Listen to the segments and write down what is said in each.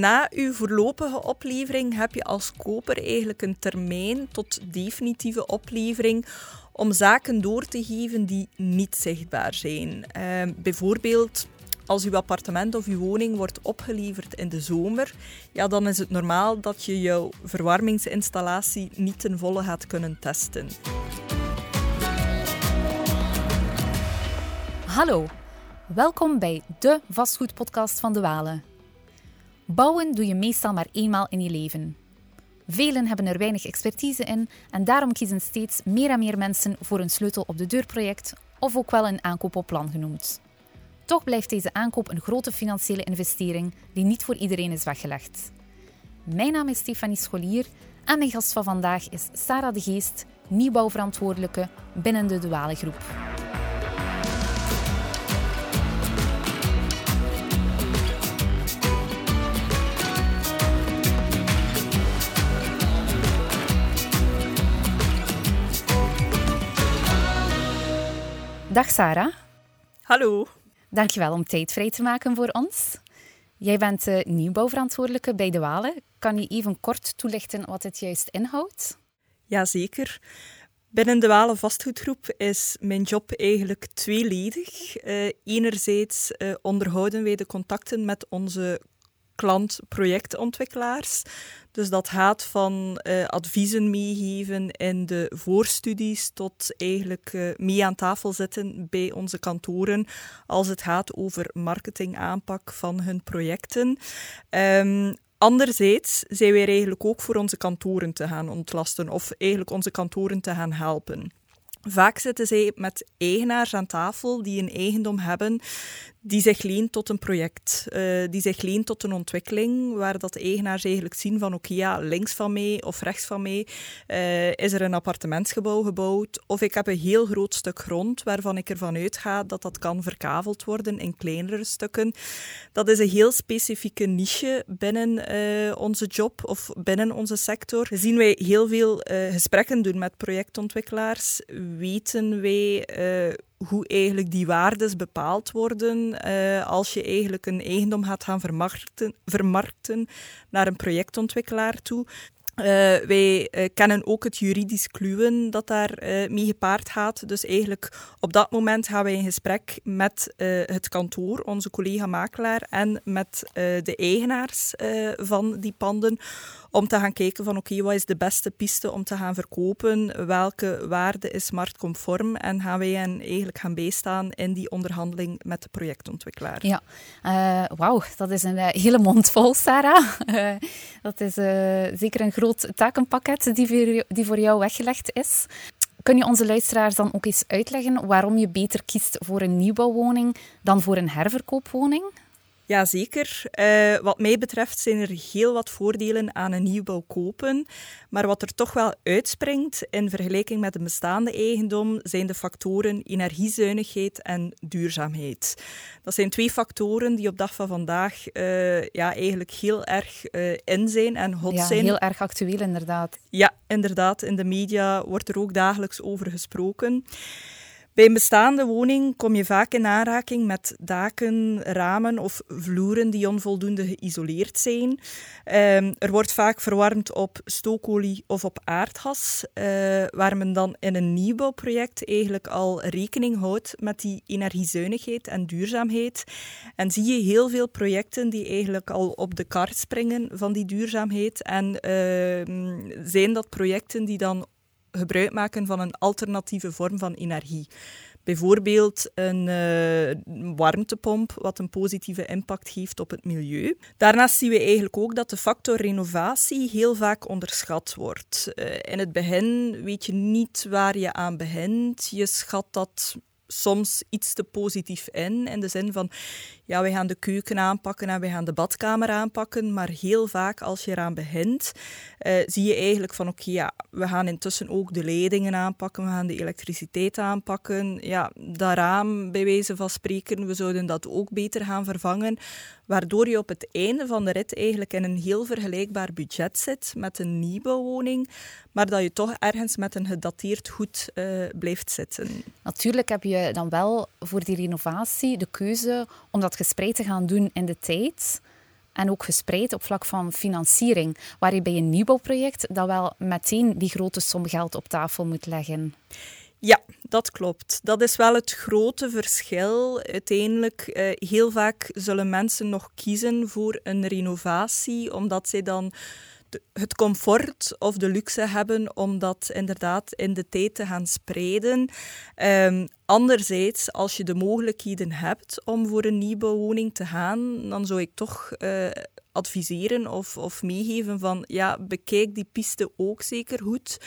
na uw voorlopige oplevering heb je als koper eigenlijk een termijn tot definitieve oplevering om zaken door te geven die niet zichtbaar zijn. Uh, bijvoorbeeld als uw appartement of uw woning wordt opgeleverd in de zomer, ja, dan is het normaal dat je jouw verwarmingsinstallatie niet ten volle gaat kunnen testen. Hallo, welkom bij de vastgoedpodcast van de Walen. Bouwen doe je meestal maar eenmaal in je leven. Velen hebben er weinig expertise in en daarom kiezen steeds meer en meer mensen voor een sleutel op de deurproject of ook wel een aankoop op plan genoemd. Toch blijft deze aankoop een grote financiële investering die niet voor iedereen is weggelegd. Mijn naam is Stefanie Scholier en mijn gast van vandaag is Sarah de Geest, nieuwbouwverantwoordelijke binnen de Duale Groep. Dag Sarah. Hallo. Dankjewel om tijd vrij te maken voor ons. Jij bent uh, nieuwbouwverantwoordelijke bij De Walen. Kan je even kort toelichten wat het juist inhoudt? Jazeker. Binnen de Walen Vastgoedgroep is mijn job eigenlijk tweeledig. Uh, enerzijds uh, onderhouden wij de contacten met onze klant-projectontwikkelaars. Dus dat gaat van uh, adviezen meegeven in de voorstudies tot eigenlijk uh, mee aan tafel zitten bij onze kantoren als het gaat over marketingaanpak van hun projecten. Um, Anderzijds zijn wij eigenlijk ook voor onze kantoren te gaan ontlasten of eigenlijk onze kantoren te gaan helpen. Vaak zitten zij met eigenaars aan tafel die een eigendom hebben die zich leent tot een project, uh, die zich leent tot een ontwikkeling, waar dat de eigenaars eigenlijk zien van oké, ja, links van mij of rechts van mij uh, is er een appartementsgebouw gebouwd, of ik heb een heel groot stuk grond waarvan ik ervan uitga dat dat kan verkaveld worden in kleinere stukken. Dat is een heel specifieke niche binnen uh, onze job of binnen onze sector. Zien wij heel veel gesprekken doen met projectontwikkelaars, weten wij hoe eigenlijk die waardes bepaald worden uh, als je eigenlijk een eigendom gaat gaan vermarkten, vermarkten naar een projectontwikkelaar toe. Uh, wij uh, kennen ook het juridisch kluwen dat daar mee gepaard gaat. Dus eigenlijk op dat moment gaan wij in gesprek met het kantoor, onze collega-makelaar, en met de eigenaars van die panden om te gaan kijken van oké, wat is de beste piste om te gaan verkopen? Welke waarde is marktconform? En gaan wij hen eigenlijk gaan bijstaan in die onderhandeling met de projectontwikkelaar. Ja, uh, wauw, dat is een uh, hele mond vol, Sarah. Uh, dat is zeker een groot takenpakket die voor, die voor jou weggelegd is. Kun je onze luisteraars dan ook eens uitleggen waarom je beter kiest voor een nieuwbouwwoning dan voor een herverkoopwoning? Jazeker. Uh, wat mij betreft zijn er heel wat voordelen aan een nieuwbouw kopen. Maar wat er toch wel uitspringt in vergelijking met een bestaande eigendom zijn de factoren energiezuinigheid en duurzaamheid. Dat zijn twee factoren die op dag van vandaag uh, ja, eigenlijk heel erg uh, in zijn en hot ja, zijn. Heel erg actueel, inderdaad. Ja, inderdaad. In de media wordt er ook dagelijks over gesproken. Bij een bestaande woning kom je vaak in aanraking met daken, ramen of vloeren die onvoldoende geïsoleerd zijn. Um, er wordt vaak verwarmd op stookolie of op aardgas, uh, waar men dan in een nieuwbouwproject eigenlijk al rekening houdt met die energiezuinigheid en duurzaamheid. En zie je heel veel projecten die eigenlijk al op de kaart springen van die duurzaamheid. En uh, zijn dat projecten die dan gebruik maken van een alternatieve vorm van energie. Bijvoorbeeld een uh, warmtepomp, wat een positieve impact heeft op het milieu. Daarnaast zien we eigenlijk ook dat de factor renovatie heel vaak onderschat wordt. Uh, in het begin weet je niet waar je aan begint. Je schat dat soms iets te positief in. In de zin van, ja, we gaan de keuken aanpakken en we gaan de badkamer aanpakken. Maar heel vaak als je eraan begint, uh, zie je eigenlijk van, oké, ja, we gaan intussen ook de leidingen aanpakken. We gaan de elektriciteit aanpakken. Ja, dat raam, bij wijze van spreken, we zouden dat ook beter gaan vervangen. Waardoor je op het einde van de rit eigenlijk in een heel vergelijkbaar budget zit met een nieuwbouwwoning. Maar dat je toch ergens met een gedateerd goed uh, blijft zitten. Natuurlijk heb je dan wel voor die renovatie de keuze om dat gespreid te gaan doen in de tijd. en ook gespreid op vlak van financiering, waar je bij een nieuwbouwproject dat wel meteen die grote som geld op tafel moet leggen. Ja, dat klopt. Dat is wel het grote verschil. Uiteindelijk, eh, heel vaak zullen mensen nog kiezen voor een renovatie, omdat zij dan het comfort of de luxe hebben om dat inderdaad in de tijd te gaan spreiden. Um, anderzijds, als je de mogelijkheden hebt om voor een nieuwbouwwoning te gaan, dan zou ik toch uh, adviseren of, of meegeven van ja, bekijk die piste ook zeker goed.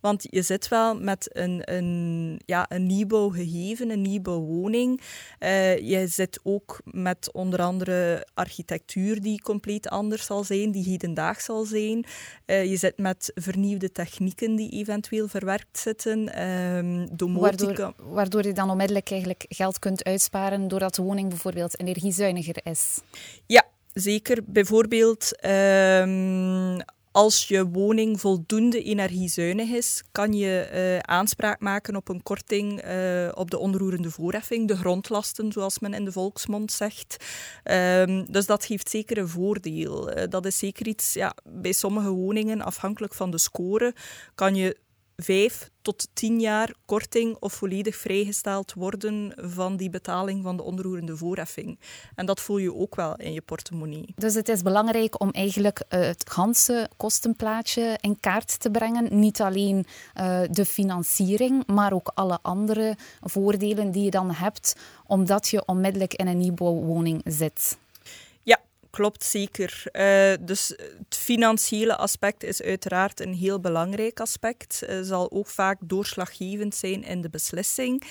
Want je zit wel met een, een, ja, een nieuwbouwgegeven, een nieuwbouwwoning. Uh, je zit ook met onder andere architectuur die compleet anders zal zijn, die hedendaags zal zijn. Uh, je zit met vernieuwde technieken die eventueel verwerkt zitten. Um, waardoor, waardoor je dan onmiddellijk eigenlijk geld kunt uitsparen doordat de woning bijvoorbeeld energiezuiniger is. Ja, zeker. Bijvoorbeeld um, als je woning voldoende energiezuinig is, kan je uh, aanspraak maken op een korting uh, op de onroerende voorheffing, de grondlasten, zoals men in de volksmond zegt. Um, dus dat geeft zeker een voordeel. Uh, dat is zeker iets, ja, bij sommige woningen, afhankelijk van de score, kan je vijf tot tien jaar korting of volledig vrijgesteld worden van die betaling van de onroerende voorheffing. En dat voel je ook wel in je portemonnee. Dus het is belangrijk om eigenlijk uh, het ganse kostenplaatje in kaart te brengen. Niet alleen uh, de financiering, maar ook alle andere voordelen die je dan hebt, omdat je onmiddellijk in een nieuwbouwwoning zit. Klopt zeker. Uh, dus het financiële aspect is uiteraard een heel belangrijk aspect. Uh, zal ook vaak doorslaggevend zijn in de beslissing.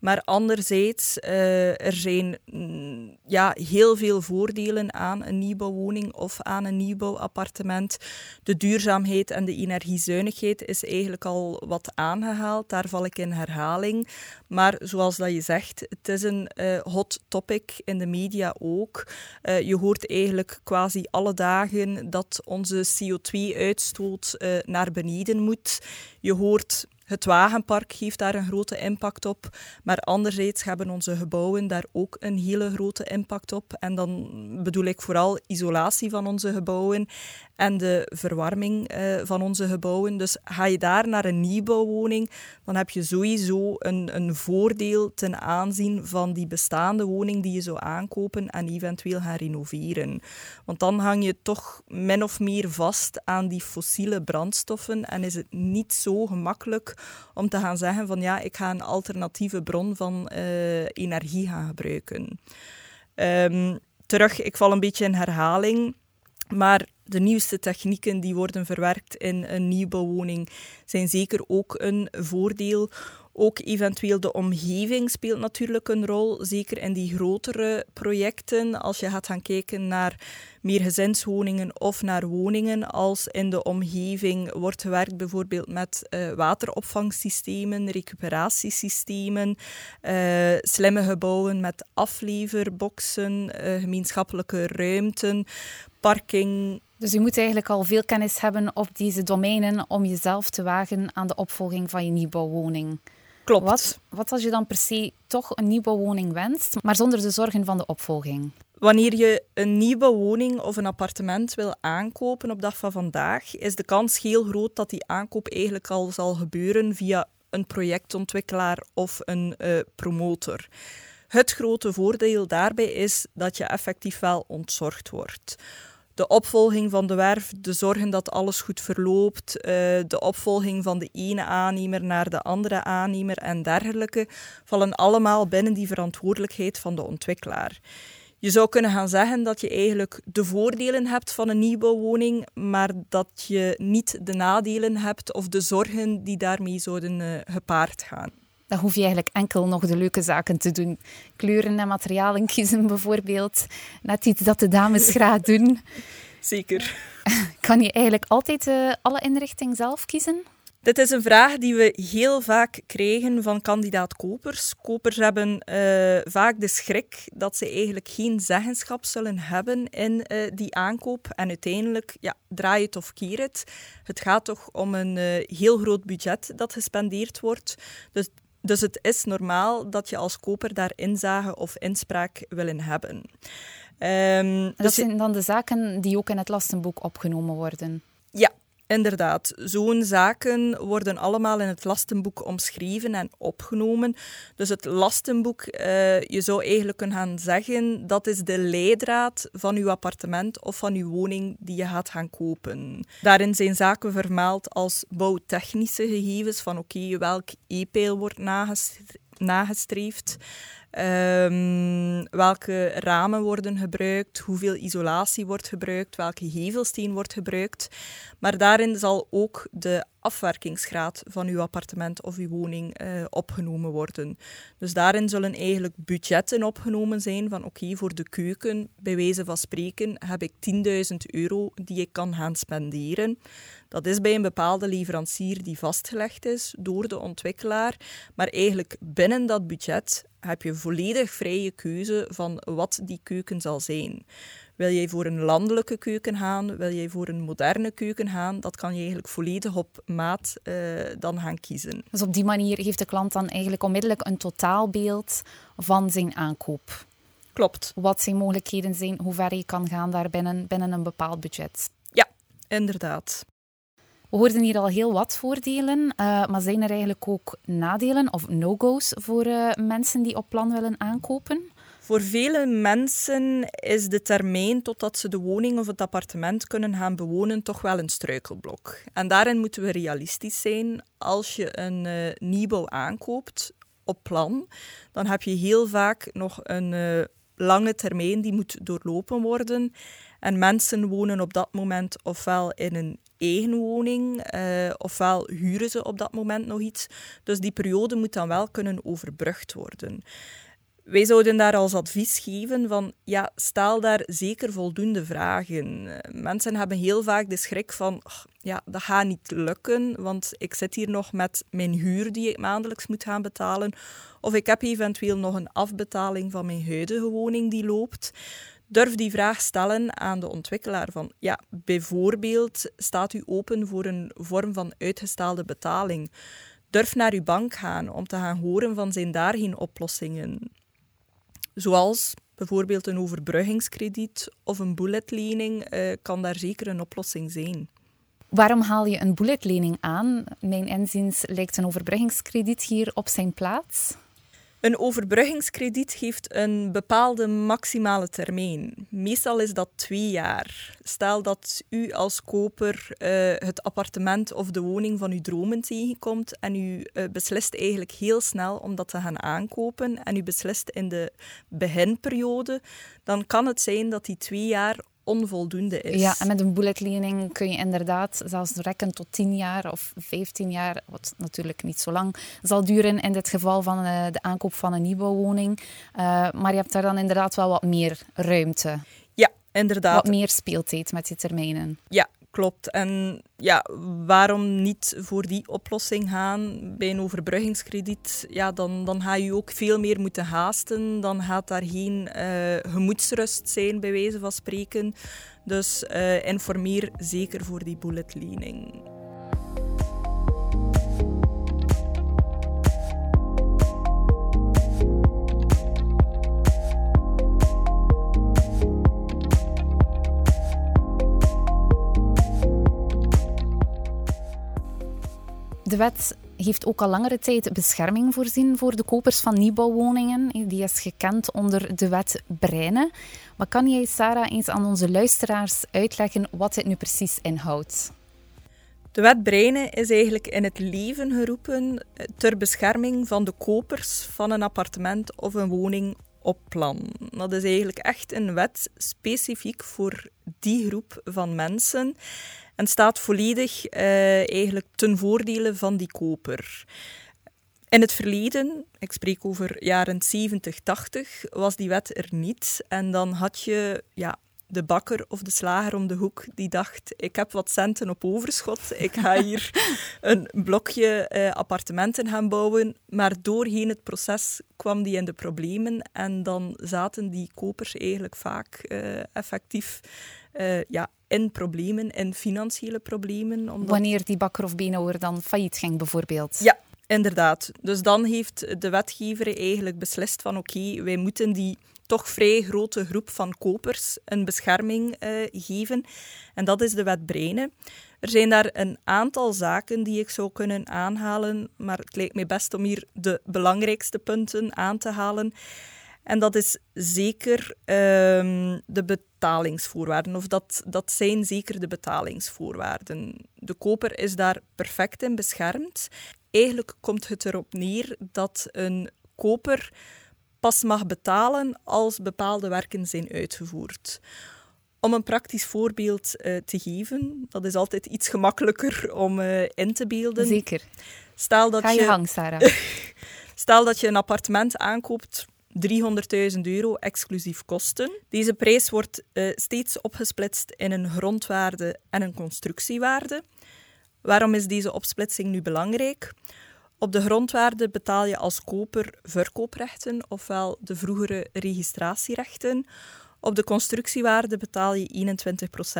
Maar anderzijds, uh, er zijn mm, ja, heel veel voordelen aan een nieuwbouwwoning of aan een nieuwbouwappartement. De duurzaamheid en de energiezuinigheid is eigenlijk al wat aangehaald. Daar val ik in herhaling. Maar zoals dat je zegt, het is een hot topic in de media ook. je hoort eigenlijk eigenlijk quasi alle dagen dat onze CO2-uitstoot uh, eh, naar beneden moet. Je hoort het wagenpark heeft daar een grote impact op, maar anderzijds hebben onze gebouwen daar ook een hele grote impact op. En dan bedoel ik vooral isolatie van onze gebouwen en de verwarming uh, van onze gebouwen. Dus ga je daar naar een nieuwbouwwoning, dan heb je sowieso een, een voordeel ten aanzien van die bestaande woning die je zou aankopen en eventueel gaan renoveren. Want dan hang je toch min of meer vast aan die fossiele brandstoffen en is het niet zo gemakkelijk om te gaan zeggen van ja, ik ga een alternatieve bron van uh, energie gaan gebruiken. Um, terug, ik val een beetje in herhaling, maar de nieuwste technieken die worden verwerkt in een nieuwbouwwoning zijn zeker ook een voordeel. Ook eventueel de omgeving speelt natuurlijk een rol, zeker in die grotere projecten. Als je gaat gaan kijken naar meer gezinswoningen of naar woningen, als in de omgeving wordt gewerkt bijvoorbeeld met uh, wateropvangsystemen, recuperatiesystemen, uh, slimme gebouwen met afleverboxen, uh, gemeenschappelijke ruimten, parking, dus je moet eigenlijk al veel kennis hebben op deze domeinen om jezelf te wagen aan de opvolging van je nieuwbouwwoning. Klopt. Wat, wat als je dan per se toch een nieuwbouwwoning wenst, maar zonder de zorgen van de opvolging? Wanneer je een nieuwe woning of een appartement wil aankopen op dag van vandaag, is de kans heel groot dat die aankoop eigenlijk al zal gebeuren via een projectontwikkelaar of een uh, promotor. Het grote voordeel daarbij is dat je effectief wel ontzorgd wordt de opvolging van de werf, de zorgen dat alles goed verloopt, uh, de opvolging van de ene aannemer naar de andere aannemer en dergelijke, vallen allemaal binnen die verantwoordelijkheid van de ontwikkelaar. Je zou kunnen gaan zeggen dat je eigenlijk de voordelen hebt van een nieuwbouwwoning, maar dat je niet de nadelen hebt of de zorgen die daarmee zouden uh, gepaard gaan. Dan hoef je eigenlijk enkel nog de leuke zaken te doen. Kleuren en materialen kiezen bijvoorbeeld. Net iets dat de dames graag doen. Zeker. Kan je eigenlijk altijd uh, alle inrichting zelf kiezen? Dit is een vraag die we heel vaak krijgen van kandidaat-kopers. Kopers hebben uh, vaak de schrik dat ze eigenlijk geen zeggenschap zullen hebben in uh, die aankoop. En uiteindelijk, ja, draai het of keer het. Het gaat toch om een uh, heel groot budget dat gespendeerd wordt. Dus dus het is normaal dat je als koper daar inzage of inspraak willen hebben. Ehm, dat dus- zijn dan de zaken die ook in het lastenboek opgenomen worden. Inderdaad. Zo'n zaken worden allemaal in het lastenboek omschreven en opgenomen. Dus het lastenboek, eh, je zou eigenlijk kunnen gaan zeggen, dat is de leidraad van uw appartement of van uw woning die je gaat gaan kopen. Daarin zijn zaken vermeld als bouwtechnische gegevens, van oké, welk e-pijl wordt nagestreefd Ehm, welke ramen worden gebruikt, hoeveel isolatie wordt gebruikt, welke gevelsteen wordt gebruikt. Maar daarin zal ook de afwerkingsgraad van uw appartement of uw woning eh, opgenomen worden. Dus daarin zullen eigenlijk budgetten opgenomen zijn van oké, voor de keuken, bij wijze van spreken, heb ik 10.000 euro die ik kan gaan spenderen. Dat is bij een bepaalde leverancier die vastgelegd is door de ontwikkelaar. Maar eigenlijk binnen dat budget heb je volledig vrije keuze van wat die keuken zal zijn. Wil jij voor een landelijke keuken gaan? Wil jij voor een moderne keuken gaan? Dat kan je eigenlijk volledig op maat uh, dan gaan kiezen. Dus op die manier heeft de klant dan eigenlijk onmiddellijk een totaalbeeld van zijn aankoop. Klopt. Wat zijn mogelijkheden zijn, hoe ver je kan gaan daarbinnen binnen een bepaald budget. Ja, inderdaad. We hoorden hier al heel wat voordelen, uh, maar zijn er eigenlijk ook nadelen of no-go's voor uh, mensen die op plan willen aankopen? Voor vele mensen is de termijn totdat ze de woning of het appartement kunnen gaan bewonen toch wel een struikelblok. En daarin moeten we realistisch zijn. Als je een uh, nieuwbouw aankoopt op plan, dan heb je heel vaak nog een uh, lange termijn die moet doorlopen worden. En mensen wonen op dat moment ofwel in een eigen woning, uh, ofwel huren ze op dat moment nog iets. Dus die periode moet dan wel kunnen overbrugd worden. Wij zouden daar als advies geven van, ja, stel daar zeker voldoende vragen. Mensen hebben heel vaak de schrik van, oh, ja, dat gaat niet lukken, want ik zit hier nog met mijn huur die ik maandelijks moet gaan betalen. Of ik heb eventueel nog een afbetaling van mijn huidige woning die loopt. Durf die vraag stellen aan de ontwikkelaar van, ja, bijvoorbeeld staat u open voor een vorm van uitgestelde betaling. Durf naar uw bank gaan om te gaan horen van zijn daar geen oplossingen. Zoals bijvoorbeeld een overbruggingskrediet of een bulletlening uh, kan daar zeker een oplossing zijn. Waarom haal je een bulletlening aan? Mijn inziens lijkt een overbruggingskrediet hier op zijn plaats. Een overbruggingskrediet heeft een bepaalde maximale termijn. Meestal is dat twee jaar. Stel dat u als koper uh, het appartement of de woning van uw dromen tegenkomt en u uh, beslist eigenlijk heel snel om dat te gaan aankopen en u beslist in de beginperiode, dan kan het zijn dat die twee jaar onvoldoende is. Ja, en met een bulletlening kun je inderdaad zelfs rekken tot 10 jaar of 15 jaar, wat natuurlijk niet zo lang zal duren in dit geval van uh, de aankoop van een nieuwe woning. Uh, maar je hebt daar dan inderdaad wel wat meer ruimte. Ja, inderdaad. Wat meer speeltijd met je termijnen. Ja, klopt. En ja, waarom niet voor die oplossing gaan bij een overbruggingskrediet? Ja, dan, dan ga je ook veel meer moeten haasten. Dan gaat daar geen uh, gemoedsrust zijn, bij wijze van spreken. Dus uh, informeer zeker voor die bulletlening. Wet heeft ook al langere tijd bescherming voorzien voor de kopers van nieuwbouwwoningen. Die is gekend onder de wet Breinen. Maar kan jij, Sarah, eens aan onze luisteraars uitleggen wat dit nu precies inhoudt? De wet Breinen is eigenlijk in het leven geroepen ter bescherming van de kopers van een appartement of een woning op plan. Dat is eigenlijk echt een wet specifiek voor die groep van mensen en staat volledig uh, eigenlijk ten voordele van die koper. In het verleden, ik spreek over jaren 70, 80, was die wet er niet. En dan had je ja, de bakker of de slager om de hoek die dacht: ik heb wat centen op overschot, ik ga hier een blokje uh, appartementen gaan bouwen. Maar doorheen het proces kwam die in de problemen en dan zaten die kopers eigenlijk vaak uh, effectief uh, ja, in problemen, in financiële problemen. Omdat... Wanneer die bakker of beenhouwer dan failliet ging, bijvoorbeeld? Ja, Inderdaad. Dus dan heeft de wetgever eigenlijk beslist van oké, wij moeten die toch vrij grote groep van kopers een bescherming uh, geven. En dat is de wet Breine. Er zijn daar een aantal zaken die ik zou kunnen aanhalen, maar het lijkt mij best om hier de belangrijkste punten aan te halen. En dat is zeker um, de betalingsvoorwaarden, of dat, dat zijn zeker de betalingsvoorwaarden. De koper is daar perfect in beschermd. Eigenlijk komt het erop neer dat een koper pas mag betalen als bepaalde werken zijn uitgevoerd. Om een praktisch voorbeeld uh, te geven, dat is altijd iets gemakkelijker om uh, in te beelden. Zeker. Stel dat Ga je, je gang, Sarah. Stel dat je een appartement aankoopt 300.000 euro exclusief kosten. Deze prijs wordt uh, steeds opgesplitst in een grondwaarde en een constructiewaarde. Waarom is deze opsplitsing nu belangrijk? Op de grondwaarde betaal je als koper verkooprechten, ofwel de vroegere registratierechten. Op de constructiewaarde betaal je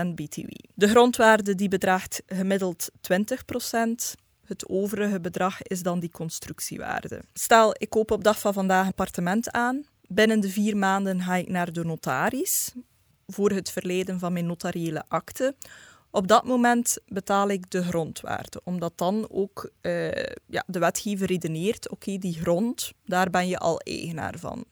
21% BTW. De grondwaarde die bedraagt gemiddeld 20%. Het overige bedrag is dan die constructiewaarde. Stel, ik koop op dag van vandaag een appartement aan. Binnen de vier maanden ga ik naar de notaris voor het verleden van mijn notariële akte. Op dat moment betaal ik de grondwaarde, omdat dan ook uh, ja, de wetgever redeneert, oké, die grond, daar ben je al eigenaar van.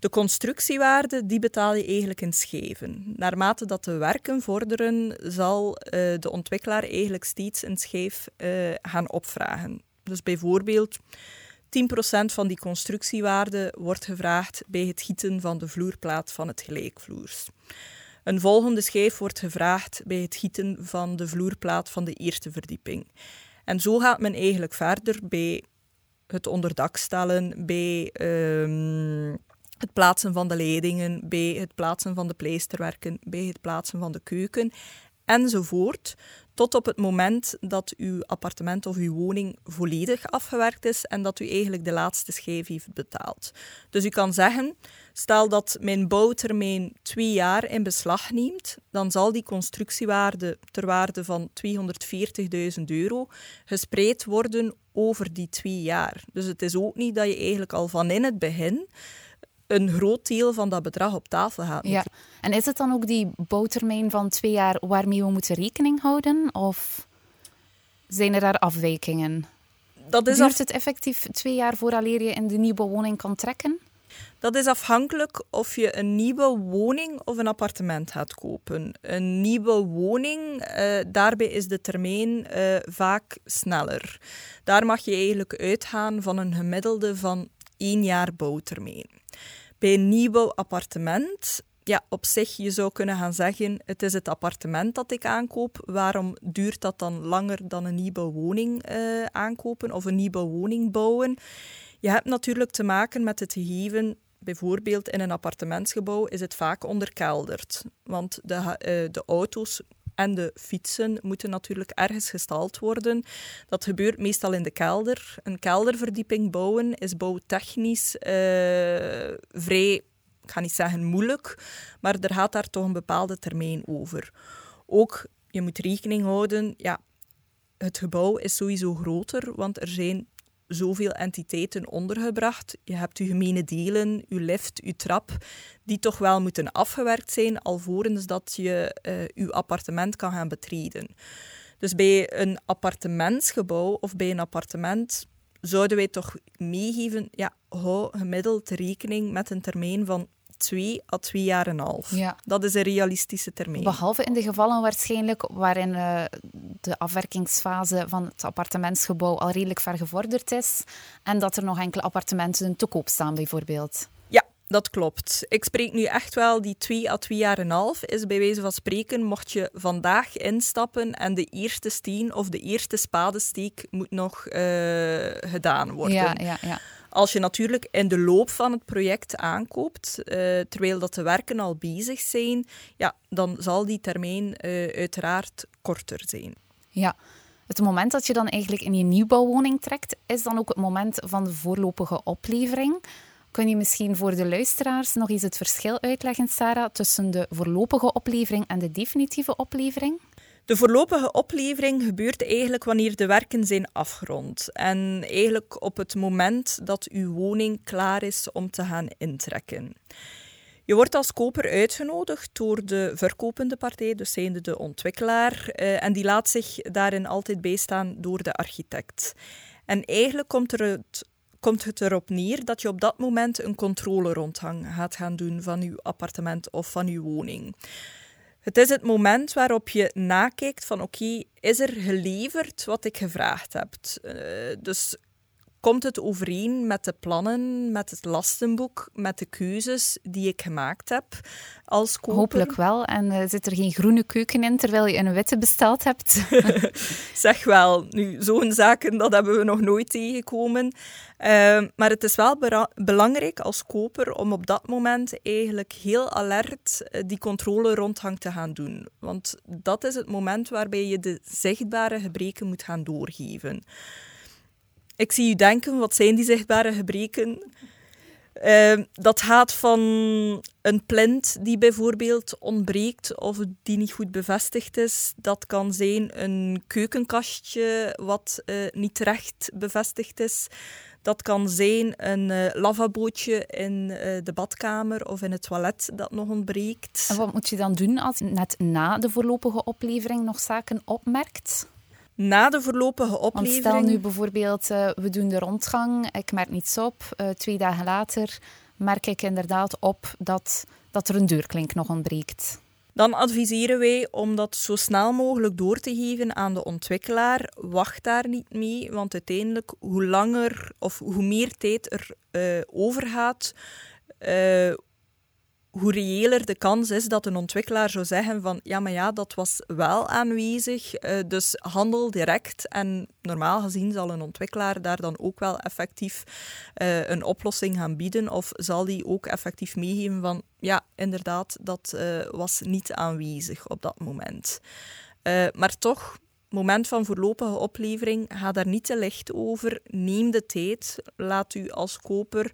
De constructiewaarde die betaal je eigenlijk in scheven. Naarmate dat de werken vorderen, zal uh, de ontwikkelaar eigenlijk steeds een scheef uh, gaan opvragen. Dus bijvoorbeeld 10% van die constructiewaarde wordt gevraagd bij het gieten van de vloerplaat van het gelijkvloers. Een volgende schijf wordt gevraagd bij het gieten van de vloerplaat van de eerste verdieping. En zo gaat men eigenlijk verder bij het onderdak stellen, bij um, het plaatsen van de leidingen, bij het plaatsen van de pleisterwerken, bij het plaatsen van de keuken enzovoort. Tot op het moment dat uw appartement of uw woning volledig afgewerkt is en dat u eigenlijk de laatste schijf heeft betaald. Dus u kan zeggen, stel dat mijn bouwtermijn twee jaar in beslag neemt, dan zal die constructiewaarde ter waarde van 240.000 euro gespreid worden over die twee jaar. Dus het is ook niet dat je eigenlijk al van in het begin een groot deel van dat bedrag op tafel gaat. Ja. En is het dan ook die bouwtermijn van twee jaar waarmee we moeten rekening houden? Of zijn er daar afwijkingen? Dat is Duurt het effectief twee jaar vooraleer je in de nieuwe woning kan trekken? Dat is afhankelijk of je een nieuwe woning of een appartement gaat kopen. Een nieuwe woning, uh, daarbij is de termijn uh, vaak sneller. Daar mag je eigenlijk uitgaan van een gemiddelde van één jaar bouwtermijn. Bij een nieuw appartement, ja, op zich, je zou kunnen gaan zeggen, het is het appartement dat ik aankoop. Waarom duurt dat dan langer dan een nieuwe woning uh, aankopen of een nieuwe woning bouwen? Je hebt natuurlijk te maken met het gegeven bijvoorbeeld in een appartementsgebouw is het vaak onderkelderd. Want de, uh, de auto's en de fietsen moeten natuurlijk ergens gestald worden. Dat gebeurt meestal in de kelder. Een kelderverdieping bouwen is bouwtechnisch uh, vrij, ik ga niet zeggen moeilijk, maar er gaat daar toch een bepaalde termijn over. Ook, je moet rekening houden, ja, het gebouw is sowieso groter, want er zijn zoveel entiteiten ondergebracht. Je hebt je gemene delen, je lift, je trap, die toch wel moeten afgewerkt zijn alvorens dat je uh, je appartement kan gaan betreden. Dus bij een appartementsgebouw of bij een appartement zouden wij toch meegeven, ja, hou gemiddeld rekening met een termijn van twee à twee jaar en een half. Ja. Dat is een realistische termijn. Behalve in de gevallen waarschijnlijk waarin uh, de afwerkingsfase van het appartementsgebouw al redelijk ver gevorderd is en dat er nog enkele appartementen te koop staan bijvoorbeeld. Ja, dat klopt. Ik spreek nu echt wel die twee à twee jaar en een half. Is bij wijze van spreken, mocht je vandaag instappen en de eerste steen of de eerste spadesteek moet nog uh, gedaan worden. Ja, ja, ja. Als je natuurlijk in de loop van het project aankoopt, uh, terwijl dat de werken al bezig zijn, ja, dan zal die termijn uh, uiteraard korter zijn. Ja, het moment dat je dan eigenlijk in je nieuwbouwwoning trekt, is dan ook het moment van de voorlopige oplevering. Kun je misschien voor de luisteraars nog eens het verschil uitleggen, Sarah, tussen de voorlopige oplevering en de definitieve oplevering? De voorlopige oplevering gebeurt eigenlijk wanneer de werken zijn afgerond en eigenlijk op het moment dat uw woning klaar is om te gaan intrekken. Je wordt als koper uitgenodigd door de verkopende partij, dus zijnde de ontwikkelaar, eh, en die laat zich daarin altijd bijstaan door de architect. En eigenlijk komt, er het, komt het erop neer dat je op dat moment een controlerondgang gaat gaan doen van uw appartement of van uw woning. Het is het moment waarop je nakijkt van oké, is er geleverd wat ik gevraagd heb? Uh, dus komt het overeen met de plannen, met het lastenboek, met de keuzes die ik gemaakt heb als koper? Hopelijk wel. En uh, zit er geen groene keuken in terwijl je een witte besteld hebt? zeg wel. Nu, zo'n zaken, dat hebben we nog nooit tegengekomen. Uh, maar het is wel belangrijk als koper om op dat moment eigenlijk heel alert uh, die controle rondhang te gaan doen. Want dat is het moment waarbij je de zichtbare gebreken moet gaan doorgeven. Ik zie u denken, wat zijn die zichtbare gebreken? Uh, dat gaat van een plint die bijvoorbeeld ontbreekt of die niet goed bevestigd is. Dat kan zijn een keukenkastje wat uh, niet recht bevestigd is. Dat kan zijn een uh, lavabootje in de badkamer of in het toilet dat nog ontbreekt. En wat moet je dan doen als net na de voorlopige oplevering nog zaken opmerkt? Na de voorlopige oplevering... Want stel nu bijvoorbeeld, uh, we doen de rondgang, ik merk niets op. Uh, twee dagen later merk ik inderdaad op dat, dat er een deurklink nog ontbreekt. Dan adviseren wij om dat zo snel mogelijk door te geven aan de ontwikkelaar. Wacht daar niet mee, want uiteindelijk hoe langer of hoe meer tijd er uh, overgaat, hoe reëler de kans is dat een ontwikkelaar zou zeggen van ja, maar ja, dat was wel aanwezig, uh, dus handel direct. En normaal gezien zal een ontwikkelaar daar dan ook wel effectief uh, een oplossing gaan bieden of zal die ook effectief meegeven van ja, inderdaad, dat uh, was niet aanwezig op dat moment. maar toch, moment van voorlopige oplevering, ga daar niet te licht over. Neem de tijd, laat u als koper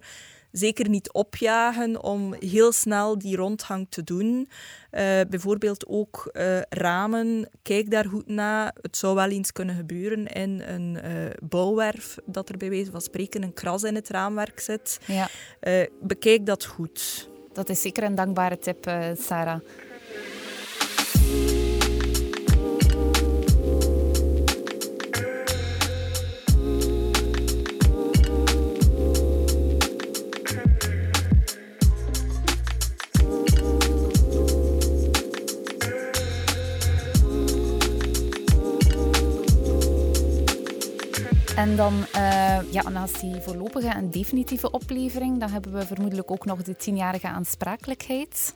zeker niet opjagen om heel snel die rondgang te doen. Uh, bijvoorbeeld ook uh, ramen, kijk daar goed naar. Het zou wel eens kunnen gebeuren in een uh, bouwwerf dat er bij wijze van spreken een kras in het raamwerk zit. Ja. bekijk dat goed. Dat is zeker een dankbare tip, Sarah. En dan, uh, ja, naast die voorlopige en definitieve oplevering, dan hebben we vermoedelijk ook nog de tienjarige aansprakelijkheid.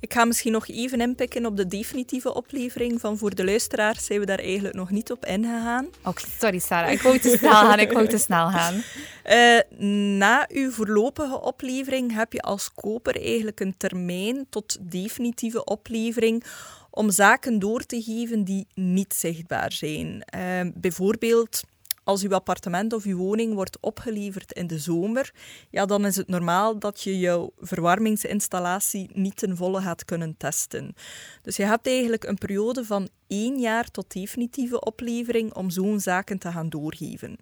Ik ga misschien nog even inpikken op de definitieve oplevering. Van voor de luisteraars zijn we daar eigenlijk nog niet op ingegaan. Oh, sorry Sarah, ik wou te snel gaan. Ik wou te snel gaan. Uh, na uw voorlopige oplevering heb je als koper eigenlijk een termijn tot definitieve oplevering om zaken door te geven die niet zichtbaar zijn. Uh, bijvoorbeeld als uw appartement of uw woning wordt opgeleverd in de zomer, ja, dan is het normaal dat je jouw verwarmingsinstallatie niet ten volle gaat kunnen testen. Dus je hebt eigenlijk een periode van één jaar tot definitieve oplevering om zo'n zaken te gaan doorgeven.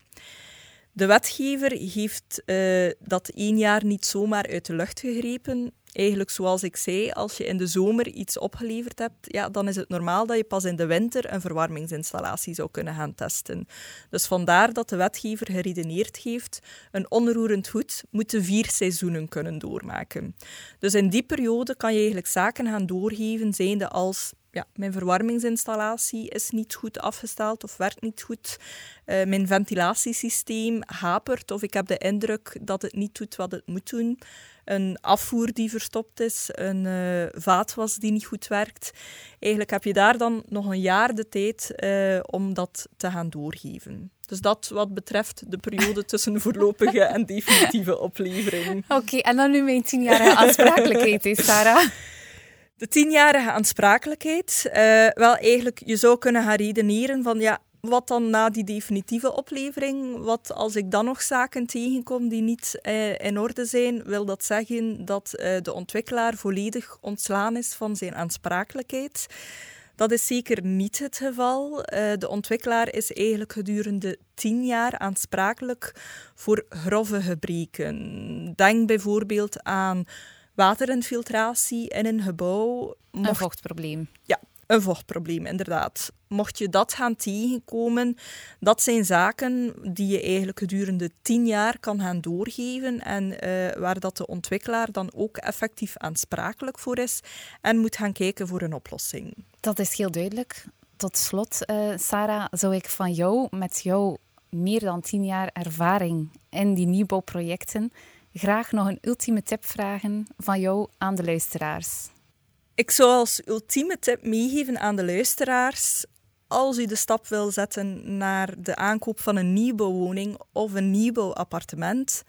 De wetgever heeft uh, dat één jaar niet zomaar uit de lucht gegrepen eigenlijk zoals ik zei, als je in de zomer iets opgeleverd hebt, ja, dan is het normaal dat je pas in de winter een verwarmingsinstallatie zou kunnen gaan testen. Dus vandaar dat de wetgever geredeneerd heeft, een onroerend goed moet de vier seizoenen kunnen doormaken. Dus in die periode kan je eigenlijk zaken gaan doorgeven, zijnde als ja, mijn verwarmingsinstallatie is niet goed afgesteld of werkt niet goed. Uh, mijn ventilatiesysteem hapert of ik heb de indruk dat het niet doet wat het moet doen een afvoer die verstopt is, een uh, vaatwas die niet goed werkt. Eigenlijk heb je daar dan nog een jaar de tijd uh, om dat te gaan doorgeven. Dus dat wat betreft de periode tussen voorlopige en definitieve oplevering. Oké, en dan nu mijn tienjarige aansprakelijkheid, Sarah. De tienjarige aansprakelijkheid. Uh, wel, eigenlijk, je zou kunnen gaan redeneren van ja, wat dan na die definitieve oplevering, wat als ik dan nog zaken tegenkom die niet eh, in orde zijn, wil dat zeggen dat eh, de ontwikkelaar volledig ontslaan is van zijn aansprakelijkheid. Dat is zeker niet het geval. Uh, de ontwikkelaar is eigenlijk gedurende tien jaar aansprakelijk voor grove gebreken. Denk bijvoorbeeld aan waterinfiltratie in een gebouw. Mocht... Een vochtprobleem. Ja, een vochtprobleem, inderdaad. Mocht je dat gaan tegenkomen, dat zijn zaken die je eigenlijk gedurende tien jaar kan gaan doorgeven en uh, waar dat de ontwikkelaar dan ook effectief aansprakelijk voor is en moet gaan kijken voor een oplossing. Dat is heel duidelijk. Tot slot, uh, Sarah, zou ik van jou, met jouw meer dan tien jaar ervaring in die nieuwbouwprojecten, graag nog een ultieme tip vragen van jou aan de luisteraars. Ik zou als ultieme tip meegeven aan de luisteraars. Als u de stap wil zetten naar de aankoop van een nieuwbouwwoning of een nieuwbouwappartement,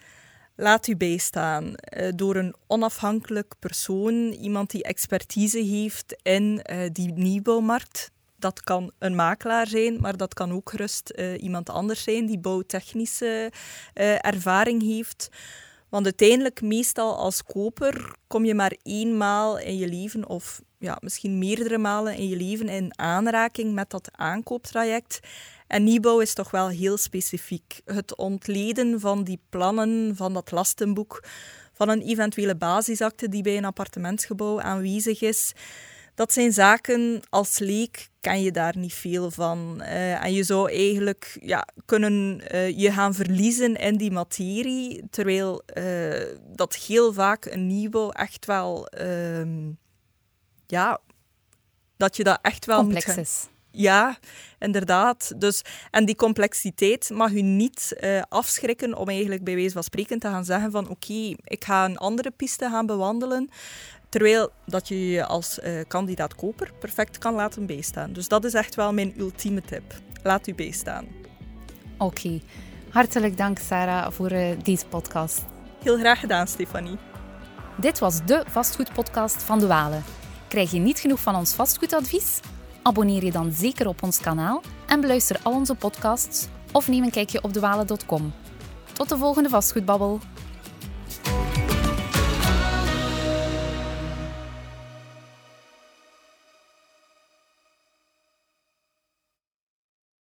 laat u bijstaan eh, door een onafhankelijk persoon, iemand die expertise heeft in uh, die nieuwbouwmarkt. Dat kan een makelaar zijn, maar dat kan ook gerust uh, iemand anders zijn die bouwtechnische ervaring heeft. Want uiteindelijk, meestal als koper, kom je maar eenmaal in je leven, of ja, misschien meerdere malen in je leven, in aanraking met dat aankooptraject. En nieuwbouw is toch wel heel specifiek. Het ontleden van die plannen, van dat lastenboek, van een eventuele basisakte die bij een appartementsgebouw aanwezig is dat zijn zaken, als leek kan je daar niet veel van. Uh, en je zou eigenlijk ja, kunnen uh, je gaan verliezen in die materie, terwijl uh, dat heel vaak een nieuwbouw echt wel... Ehm, ja, dat je dat echt wel Complex moet is. Ja, inderdaad. Dus, en die complexiteit mag u niet uh, afschrikken om eigenlijk bij wijze van spreken te gaan zeggen van oké, okay, ik ga een andere piste gaan bewandelen. Terwijl dat je je als uh, kandidaat koper perfect kan laten bijstaan. Dus dat is echt wel mijn ultieme tip. Laat u bijstaan. Oké. Hartelijk dank Sarah voor uh, deze podcast. Heel graag gedaan, Stefanie. Dit was de vastgoedpodcast van De Walen. Krijg je niet genoeg van ons vastgoedadvies? Abonneer je dan zeker op ons kanaal en beluister al onze podcasts of neem een kijkje op dewalen.com. Tot de volgende vastgoedbabbel.